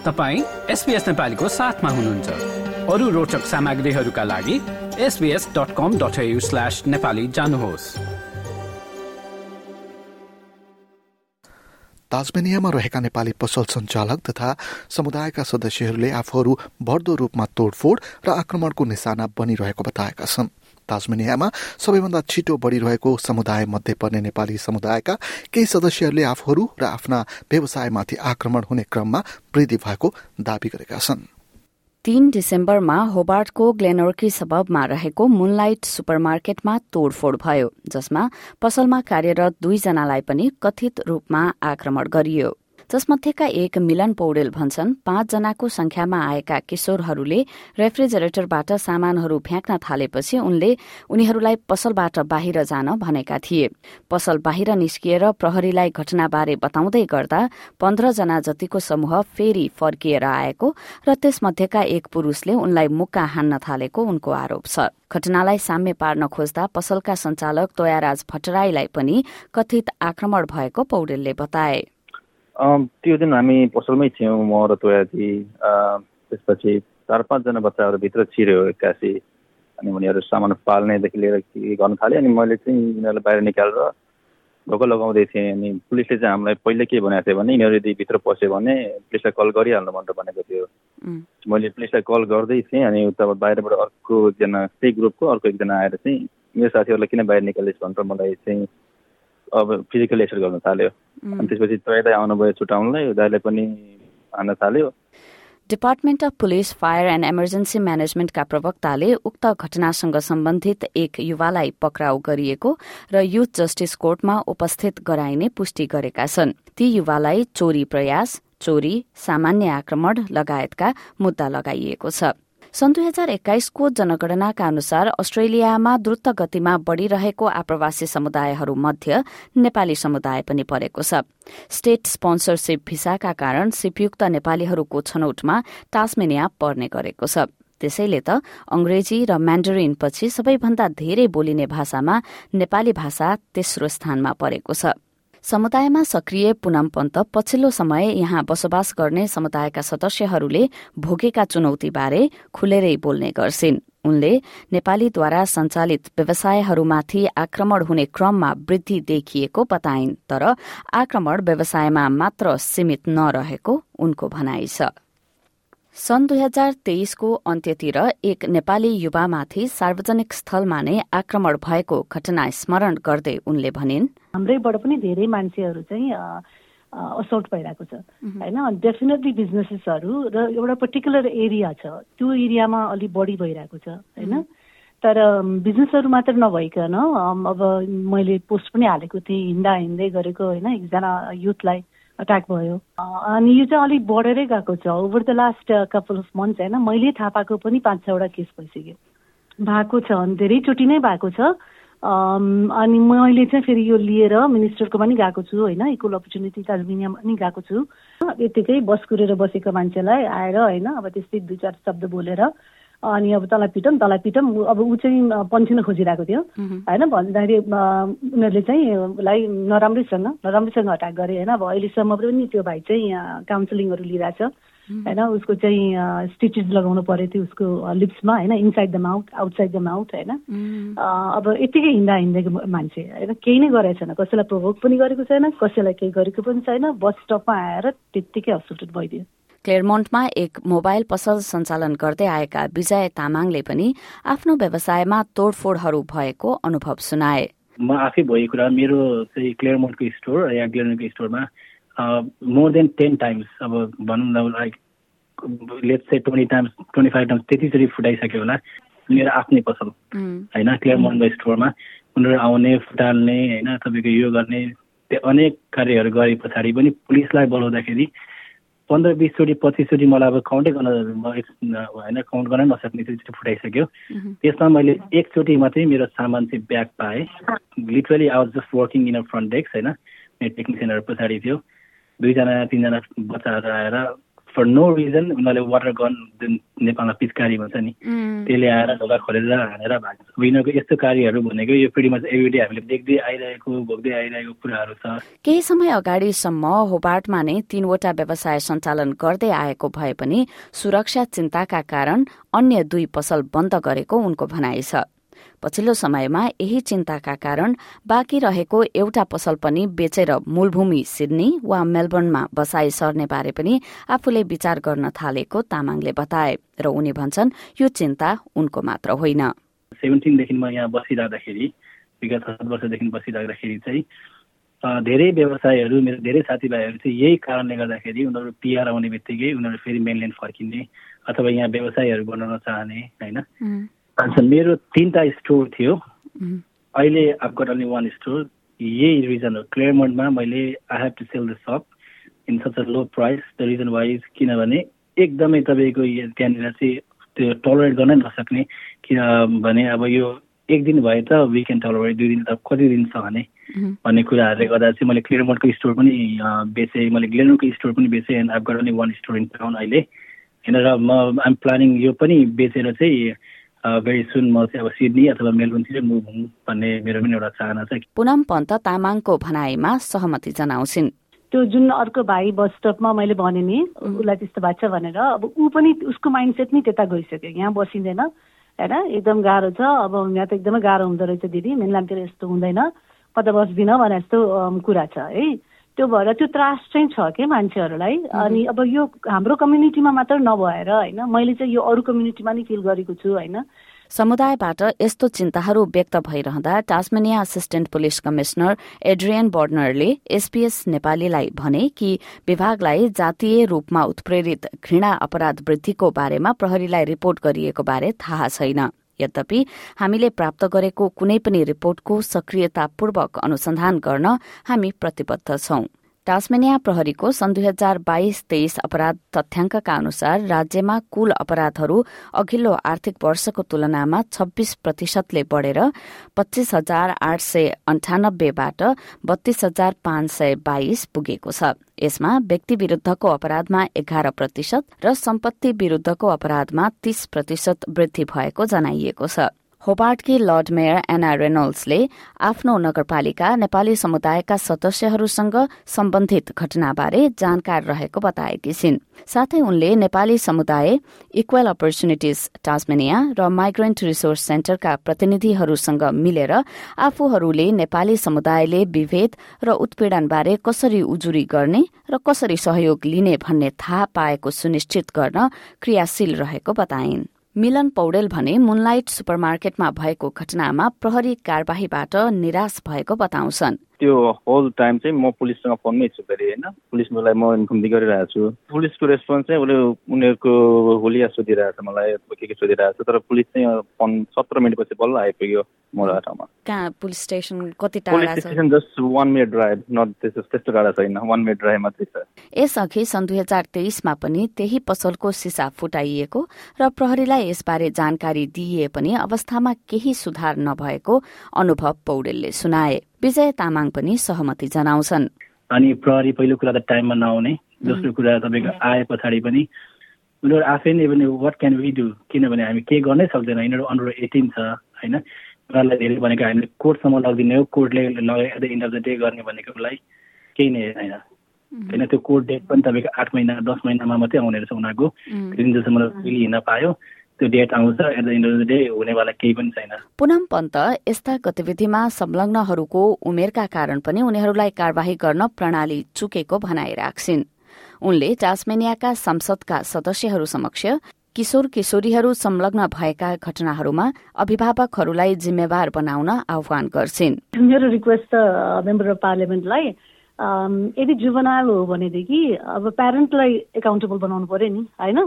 तपाईँ एसपिएस नेपालीको साथमा हुनुहुन्छ। अरू रोचक सामग्रीहरूका लागि SBS dot com dot slash Nepali जानुहोस्। ताजमेनियामा रहेका नेपाली पसल सञ्चालक तथा समुदायका सदस्यहरूले आफूहरू बढ्दो रूपमा तोडफोड र आक्रमणको निशाना बनिरहेको बताएका छन्। ताजमेनियामा सबैभन्दा छिटो बढ़िरहेको समुदाय मध्ये पर्ने नेपाली समुदायका केही सदस्यहरूले आफूहरू र आफ्ना व्यवसायमाथि आक्रमण हुने क्रममा वृद्धि भएको दावी गरेका छन्। तीन डिसेम्बरमा होबार्टको ग्लेनोर्की सबबमा रहेको मुनलाइट सुपरमार्केटमा तोडफोड भयो जसमा पसलमा कार्यरत दुईजनालाई पनि कथित रूपमा आक्रमण गरियो। जसमध्येका एक मिलन पौडेल भन्छन् पाँचजनाको संख्यामा आएका किशोरहरूले रेफ्रिजरेटरबाट सामानहरू फ्याँक्न थालेपछि उनले उनीहरूलाई पसलबाट बाहिर जान भनेका थिए। पसल बाहिर निस्किएर प्रहरीलाई घटनाबारे बताउँदै गर्दा पन्ध्रजना जतिको समूह फेरि फर्किएर आएको र त्यसमध्येका एक पुरूषले उनलाई मुक्का हान्न थालेको उनको आरोप छ। घटनालाई साम्य पार्न खोज्दा पसलका सञ्चालक तोयाराज भट्टराईलाई पनि कथित आक्रमण भएको पौडेलले बताए। त्यो दिन हामी पसलमै थियौँ म र तोयाजी त्यसपछि चार पाँचजना बच्चाहरू भित्र छिर्यो एक्कासी। अनि उनीहरू सामान पाल्नेदेखि लिएर के गर्नु थाल्यो अनि मैले चाहिँ यिनीहरूलाई बाहिर निकालेर ढोका लगाउँदै थिएँ। अनि पुलिसले चाहिँ हामीलाई पहिले के भनेको थियो भने यिनीहरू यदि भित्र पस्यो भने पुलिसलाई कल गरिहाल्नु भनेर भनेको थियो। मैले पुलिसलाई कल गर्दै थिएँ। अनि उता बाहिरबाट अर्को एकजना त्यही ग्रुपको अर्को एकजना आएर चाहिँ मेरो साथीहरूलाई किन बाहिर निकालिस् भनेर मलाई चाहिँ अब फिजिकल एसर गर्न थाल्यो। अनि त्यसपछि तैँलाई आउनुभयो छुट्याउनलाई दाइले पनि हान्न थाल्यो। Department of police fire and emergency म्यानेजमेन्टका प्रवक्ताले उक्त घटनासँग सम्बन्धित एक युवालाई पक्राउ गरिएको र युथ जस्टिस कोर्टमा उपस्थित गराइने पुष्टि गरेका छन्। ती युवालाई चोरी प्रयास चोरी सामान्य आक्रमण लगायतका मुद्दा लगाइएको छ। सन् दुई हजार एक्काइसको जनगणनाका अनुसार अस्ट्रेलियामा द्रुत गतिमा बढ़िरहेको आप्रवासी समुदायहरू मध्य नेपाली समुदाय पनि परेको छ। स्टेट स्पोन्सरसिप भिसाका कारण सिपयुक्त नेपालीहरूको छनौटमा टास्मेनिया पर्ने गरेको छ। त्यसैले त अंग्रेजी र म्यान्डरिन पछि सबैभन्दा धेरै बोलिने भाषामा नेपाली भाषा तेस्रो स्थानमा परेको छ। समुदायमा सक्रिय पुनम पन्त पछिल्लो समय यहाँ बसोबास गर्ने समुदायका सदस्यहरूले भोगेका चुनौतीबारे खुलेरै बोल्ने गर्छिन्। उनले नेपालीद्वारा सञ्चालित व्यवसायहरूमाथि आक्रमण हुने क्रममा वृद्धि देखिएको बताइन् तर आक्रमण व्यवसायमा मात्र सीमित नरहेको उनको भनाइ छ। सन् दुई हजार तेइसको अन्त्यतिर एक नेपाली युवामाथि सार्वजनिक स्थलमा नै आक्रमण भएको घटना स्मरण गर्दै उनले भनिन्। हाम्रैबाट पनि धेरै मान्छेहरू चाहिँ असोल्ट भइरहेको छ। होइन डेफिनेटली बिजनेसेसहरू र एउटा पर्टिकुलर एरिया छ। त्यो एरियामा अलिक बढी भइरहेको छ। होइन? तर बिजनेसहरू मात्र नभइकन अब मैले पोस्ट पनि हालेको थिएँ हिँड्दा हिँड्दै गरेको होइन एकजना युथलाई। अट्याक भयो। अनि यो चाहिँ अलिक बढेरै गएको छ। Over the last couple of months होइन मैले थाहा पाएको पनि पाँच छवटा केस भइसक्यो। भएको छ अनि धेरैचोटि नै भएको छ। अनि मैले चाहिँ फेरि यो लिएर मिनिस्टरको पनि गएको छु होइन इक्वल अपर्च्युनिटी तालमिनिया पनि गएको छु। यतिकै बस कुरेर बसेको मान्छेलाई आएर होइन अब त्यस्तै दुई चार शब्द बोलेर अनि अब तँलाई पिटौँ तँलाई पिटौँ अब ऊ चाहिँ पन्सिन खोजिरहेको थियो। होइन भन्दाखेरि उनीहरूले चाहिँ उसलाई नराम्रैसँग नराम्रैसँग अट्याक गरे। होइन अब अहिलेसम्म पनि त्यो भाइ चाहिँ काउन्सिलिङहरू लिइरहेछ। होइन उसको चाहिँ स्टिचेस लगाउनु पऱ्यो थियो उसको लिप्समा होइन inside the mouth outside the mouth होइन। अब यत्तिकै हिँड्दा हिँडेको मान्छे। होइन केही नै गरेको छैन। कसैलाई प्रोभोक पनि गरेको छैन कसैलाई केही गरेको पनि छैन। बस स्टपमा आएर त्यत्तिकै हस्पिटल भइदियो। क्लेयरमोन्टमा एक मोबाइल पसल सञ्चालन गर्दै आएका विजय तामाङले पनि आफ्नो व्यवसायमा तोडफोडहरू भएको अनुभव सुनाए। म आफै भएको कुरा मेरो चाहिँ क्लियरमोन्टको स्टोर या क्लियरमोन्टको स्टोरमा मोर देन टेन टाइम्स अब भनौँ न लाइक लेट चाहिँ twenty times twenty five times त्यतिचोटि फुटाइसक्यो होला मेरो आफ्नै पसल। होइन क्लियरमोन्टको स्टोरमा उनीहरू आउने फुटाल्ने होइन तपाईँको यो गर्ने त्यो अनेक कार्यहरू गरे पछाडि पनि पुलिसलाई बोलाउँदाखेरि पन्ध्र बिसचोटि पच्चिसचोटि मलाई अब काउन्टै गर्न होइन काउन्ट गर्न नसक्ने त्यो फुटाइसक्यो। त्यसमा मैले एकचोटि मात्रै मेरो सामान चाहिँ ब्याग पाएँ। Literally I was just working in a front desk होइन। मेरो टेक्निसियनहरू पछाडि थियो। दुईजना तिनजना बच्चाहरू आएर फर नो रिजन उनीहरूले वाटर गन जुन नेपालमा पिचकारी भन्छ नि त्यसले आएर ढोका खोलेर हानेर भएको यिनीहरूको यस्तो कार्यहरू भनेको यो मच एभ्रिडे हामीले देख्दै आइरहेको भोग्दै आइरहेको कुराहरू छ। केही समय अगाडिसम्म होबार्टमा नै तीनवटा व्यवसाय सञ्चालन गर्दै आएको भए पनि सुरक्षा चिन्ताका कारण अन्य दुई पसल बन्द गरेको उनको भनाइ छ। पछिल्लो समयमा यही चिन्ताका कारण बाँकी रहेको एउटा पसल पनि बेचेर मूलभूमि सिडनी वा मेलबर्नमा बसाई सर्ने बारे पनि आफूले विचार गर्न थालेको तामाङले बताए र उनी भन्छन् यो चिन्ता उनको मात्र होइन। सेभेन्टिनदेखि म यहाँ बसिरहँदाखेरि विगत सात वर्षदेखि बसिराख्दाखेरि चाहिँ धेरै व्यवसायहरू मेरो धेरै साथीभाइहरू चाहिँ यही कारणले गर्दाखेरि उनीहरू पिआर आउने बित्तिकै उनीहरू फेरि मेनल्यान्ड फर्किने अथवा यहाँ व्यवसायहरू बनाउन चाहने होइन? अच्छा मेरो तिनवटा स्टोर थियो. अहिले अब गट अन्ली वान स्टोर यही रिजन हो क्लियरमोन्डमा मैले I have to sell the shop in such a low price the reason wise किनभने एकदमै तपाईँको त्यहाँनिर चाहिँ त्यो टलरेट गर्नै नसक्ने किनभने अब यो एक दिन भए त वी क्यान टलरेट दुई दिन त कति दिन छ भने? भन्ने कुराहरूले गर्दा चाहिँ मैले क्लियरमोन्डको स्टोर पनि बेचेँ। मैले ग्लेनोको स्टोर पनि बेचेँ एन्ड अब got only one store in town अहिले होइन र म आइम प्लानिङ यो पनि बेचेर चाहिँ भेरी सुन म चाहिँ अब सिडनी अथवा मेलबर्नतिर मुभ हुँ भन्ने मेरो पनि एउटा चाहना छ पुनम पन्त तामाङको भनाइमा सहमति जनाउँछिन्। त्यो जुन अर्को भाइ बस स्टपमा मैले भने नि उसलाई त्यस्तो भएको छ भनेर अब ऊ पनि उसको माइन्डसेट नै त्यता गइसक्यो। यहाँ बसिँदैन होइन? एकदम गाह्रो छ। अब यहाँ त एकदमै गाह्रो हुँदो रहेछ दिदी। मेनलामतिर यस्तो हुँदैन। कता बस्दिनँ भने जस्तो कुरा छ है? त्यो भएर त्यो त्रास चाहिँ छ कि मान्छेहरूलाई? अनि अब यो हाम्रो कम्युनिटीमा मात्र नभएर होइन मैले चाहिँ यो अरू कम्युनिटीमा नै फिल गरेको छु होइन। समुदायबाट यस्तो चिन्ताहरू व्यक्त भइरहँदा Tasmania assistant police commissioner Adrian बर्नरले SPS नेपालीलाई भने कि विभागलाई जातीय रूपमा उत्प्रेरित घृणा अपराध वृद्धिको बारेमा प्रहरीलाई रिपोर्ट गरिएको बारे थाहा छैन। यद्यपि हामीले प्राप्त गरेको कुनै पनि रिपोर्टको सक्रियतापूर्वक अनुसन्धान गर्न हामी प्रतिबद्ध छौं। टास्मेनिया प्रहरीको सन् दुई हजार बाइस तेइस अपराध तथ्याङ्कका अनुसार राज्यमा कुल अपराधहरू अघिल्लो आर्थिक वर्षको तुलनामा छब्बीस प्रतिशतले बढ़ेर पच्चीस हजार आठ सय अन्ठानब्बेबाट बत्तीस हजार पाँच सय बाइस पुगेको छ। यसमा व्यक्ति विरूद्धको अपराधमा एघार प्रतिशत र सम्पत्ति विरूद्धको अपराधमा तीस प्रतिशत वृद्धि भएको जनाइएको छ। होबार्टकी लर्ड मेयर एना रेनोल्ड्सले आफ्नो नगरपालिका नेपाली समुदायका सदस्यहरूसँग सम्बन्धित घटनाबारे जानकार रहेको बताएकी छिन्। साथै उनले नेपाली समुदाय इक्वल अपर्च्युनिटिज टास्मेनिया र माइग्रेन्ट रिसोर्स सेन्टरका प्रतिनिधिहरूसँग मिलेर आफूहरूले नेपाली समुदायले विभेद र उत्पीड़नबारे कसरी उजुरी गर्ने र कसरी सहयोग लिने भन्ने थाहा पाएको सुनिश्चित गर्न क्रियाशील रहेको बताइन्। मिलन पौडेल भने मुनलाइट सुपरमार्केटमा भएको घटनामा प्रहरी कार्यवाहीबाट निराश भएको बताउँछन्। त्यो होल टाइम चाहिँ म पुलिससँग फोनमै छु फेरि होइन? पुलिसलाई म इन्फर्म गरिरहेको छु। पुलिसको रेस्पोन्स चाहिँ उसले उनीहरूको होलिया सोधिरहेको छ मलाई के के सोधिरहेको छ तर पुलिस चाहिँ फोन सत्र मिनटपछि बल्ल आइपुग्यो मोडा ठाउँमा कहाँ? पुलिस स्टेसन कति टाढा छ? Station just one minute drive not त्यस्तो त्यस्तो टाढा छैन। वान मिनट ड्राइभ मात्रै छ। यसअघि सन् दुई हजार तेइसमा पनि त्यही पसलको सिसा फुटाइएको र प्रहरीलाई यसबारे जानकारी दिइए पनि अवस्थामा केही सुधार नभएको अनुभव पौडेलले सुनाए। विजय तामाङ पनि सहमति जनाउँछन्। अनि प्रहरी पहिलो कुरा त टाइममा नआउने दोस्रो कुरा तपाईँको आए पछाडि पनि। उनीहरू आफै नै पनि वाट क्यान वी डु किनभने हामी केही गर्नै सक्दैन यिनीहरू अन्डर एटिन छ होइन? उनीहरूलाई धेरै भनेको हामीले कोर्टसम्म लगिदिने हो कोर्टले लगे at the end of the day गर्ने भनेको उसलाई केही नै होइन। होइन त्यो कोर्ट डेट पनि तपाईँको आठ महिना दस महिनामा मात्रै आउने रहेछ उनीहरूको। जुन जसम्म हिँड्न पायो। त्यो डेट आउँछ at the end of the day हुनेवाला केही पनि छैन पुनम पन्त यस्ता गतिविधिमा संलग्नहरूको उमेरका कारण पनि उनीहरूलाई कार्यवाही गर्न प्रणाली चुकेको भनाइ राख्छिन् उनले टास्मेनियाका संसदका सदस्यहरू समक्ष किशोर किशोरीहरू संलग्न भएका घटनाहरूमा अभिभावकहरूलाई जिम्मेवार बनाउन आह्वान गर्छिन्। मेरो रिक्वेस्ट मेम्बर अफ पार्लियामेन्टलाई यदि जुभनाल हो भनेदेखि अब प्यारेन्टलाई एकाउन्टेबल बनाउनु पर्यो नि होइन?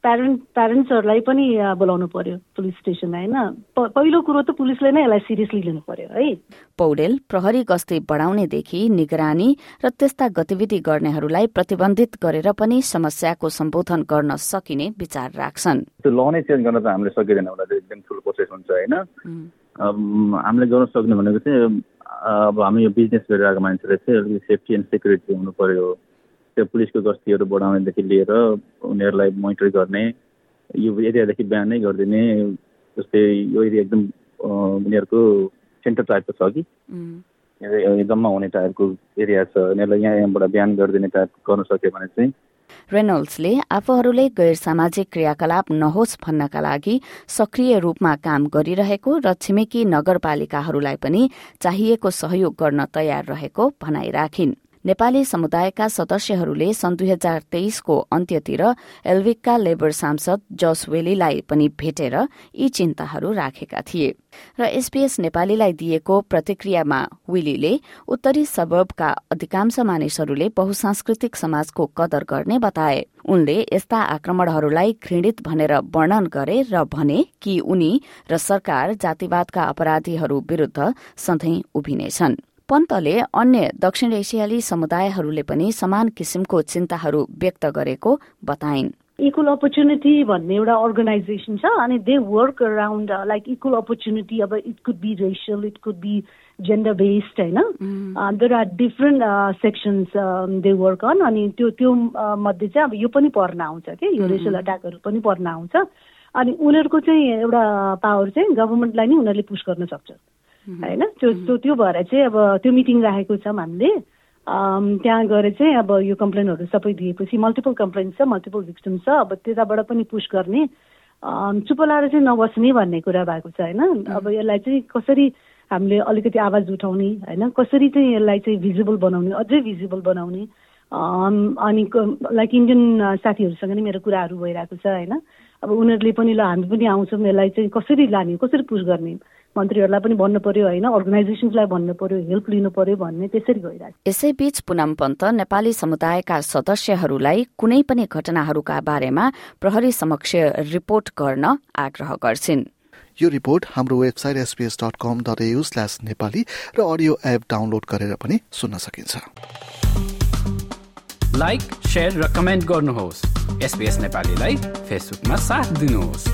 प्यारेन्ट प्यारेन्ट्सहरूलाई पनि बोलाउनु पर्यो पुलिस स्टेसन होइन? पहिलो कुरो त पुलिसले नै यसलाई सिरियसली लिनु पर्यो है? पौडेल प्रहरी गस्ती बढाउनेदेखि निगरानी र त्यस्ता गतिविधि गर्नेहरूलाई प्रतिबन्धित गरेर पनि समस्याको सम्बोधन गर्न सकिने विचार राख्छन्। त्यो ल नै चेन्ज गर्न त हामीले सकिँदैन एउटा एकदम ठुलो प्रोसेस हुन्छ होइन? हामीले गर्न सक्ने भनेको चाहिँ अब हामी यो बिजनेस गरिरहेको मान्छेले चाहिँ अलिकति सेफ्टी एन्ड सेक्युरिटी हुनु पऱ्यो त्यो पुलिसको गस्तीहरू बढाउनेदेखि लिएर उनीहरूलाई मोनिटर गर्ने यो एरियादेखि बिहान गरिदिने जस्तै यो एरिया एकदम उनीहरूको सेन्टर टाइपको छ कि? जम्मा हुने टाइपको एरिया छ। यिनीहरूलाई यहाँ यहाँबाट बिहान गरिदिने टाइप गर्न सक्यो भने चाहिँ रेनोल्ड्सले आफूहरूले गैर सामाजिक क्रियाकलाप नहोस् भन्नका लागि सक्रिय रूपमा काम गरिरहेको र छिमेकी नगरपालिकाहरूलाई पनि चाहिएको सहयोग गर्न तयार रहेको भनाइ राखिन्। नेपाली समुदायका सदस्यहरूले सन् दुई हजार तेइसको अन्त्यतिर एल्विकका लेबर सांसद जस वेलीलाई पनि भेटेर यी चिन्ताहरू राखेका थिए। र एसपीएस नेपालीलाई दिएको प्रतिक्रियामा विलीले उत्तरी सबबका अधिकांश मानिसहरूले बहुसांस्कृतिक समाजको कदर गर्ने बताए। उनले यस्ता आक्रमणहरूलाई घृणित भनेर वर्णन गरे र भने कि उनी र सरकार जातिवादका अपराधीहरू विरूद्ध सधैँ उभिनेछन्। पन्तले अन्य दक्षिण एसियाली समुदायहरूले पनि समान किसिमको चिन्ताहरू व्यक्त गरेको बताइन्। इक्वल अपर्च्युनिटी भन्ने एउटा अर्गनाइजेसन छ अनि they work around like equal opportunity अब it could be racial it could be gender based होइन? There are different sections they work on अनि त्यो त्यो uh, मध्ये चाहिँ अब यो पनि पर्न आउँछ कि? यो रेसियल अट्याकहरू पनि पर्न आउँछ। अनि उनीहरूको चाहिँ एउटा पावर चाहिँ गभर्मेन्टलाई नै उनीहरूले पुस गर्न सक्छ। होइन? त्यो त्यो भएर चाहिँ अब त्यो मिटिङ राखेको छौँ हामीले। त्यहाँ गएर चाहिँ अब यो कम्प्लेनहरू सबै दिएपछि मल्टिपल कम्प्लेन छ मल्टिपल भिक्टिम छ। अब त्यताबाट पनि पुस गर्ने। चुप लाएर चाहिँ नबस्ने भन्ने कुरा भएको छ होइन? अब यसलाई चाहिँ कसरी हामीले अलिकति आवाज उठाउने होइन? कसरी चाहिँ यसलाई चाहिँ भिजिबल बनाउने अझै भिजिबल बनाउने? अनि लाइक इन्डियन साथीहरूसँग नै मेरो कुराहरू भइरहेको छ होइन? अब उनीहरूले पनि ल हामी पनि आउँछौँ यसलाई चाहिँ कसरी लाने कसरी पुस गर्ने? मन्त्रीहरूलाई पनि भन्नु पर्यो होइन अर्गनाइजेसन्सलाई भन्नु पर्यो हेल्प लिनु पर्यो भन्ने त्यसरी गइरहेको यसैबीच पुनम पन्त नेपाली समुदायका सदस्यहरूलाई कुनै पनि घटनाहरूका बारेमा प्रहरी समक्ष रिपोर्ट गर्न आग्रह गर्छिन्। यो रिपोर्ट हाम्रो website SPS dot com dot AU slash Nepali र अडियो एप डाउनलोड गरेर पनि सुन्न सकिन्छ। लाइक र कमेन्ट गर्नुहोस्। एसपीएस नेपालीलाई फेसबुकमा साथ दिनुहोस्।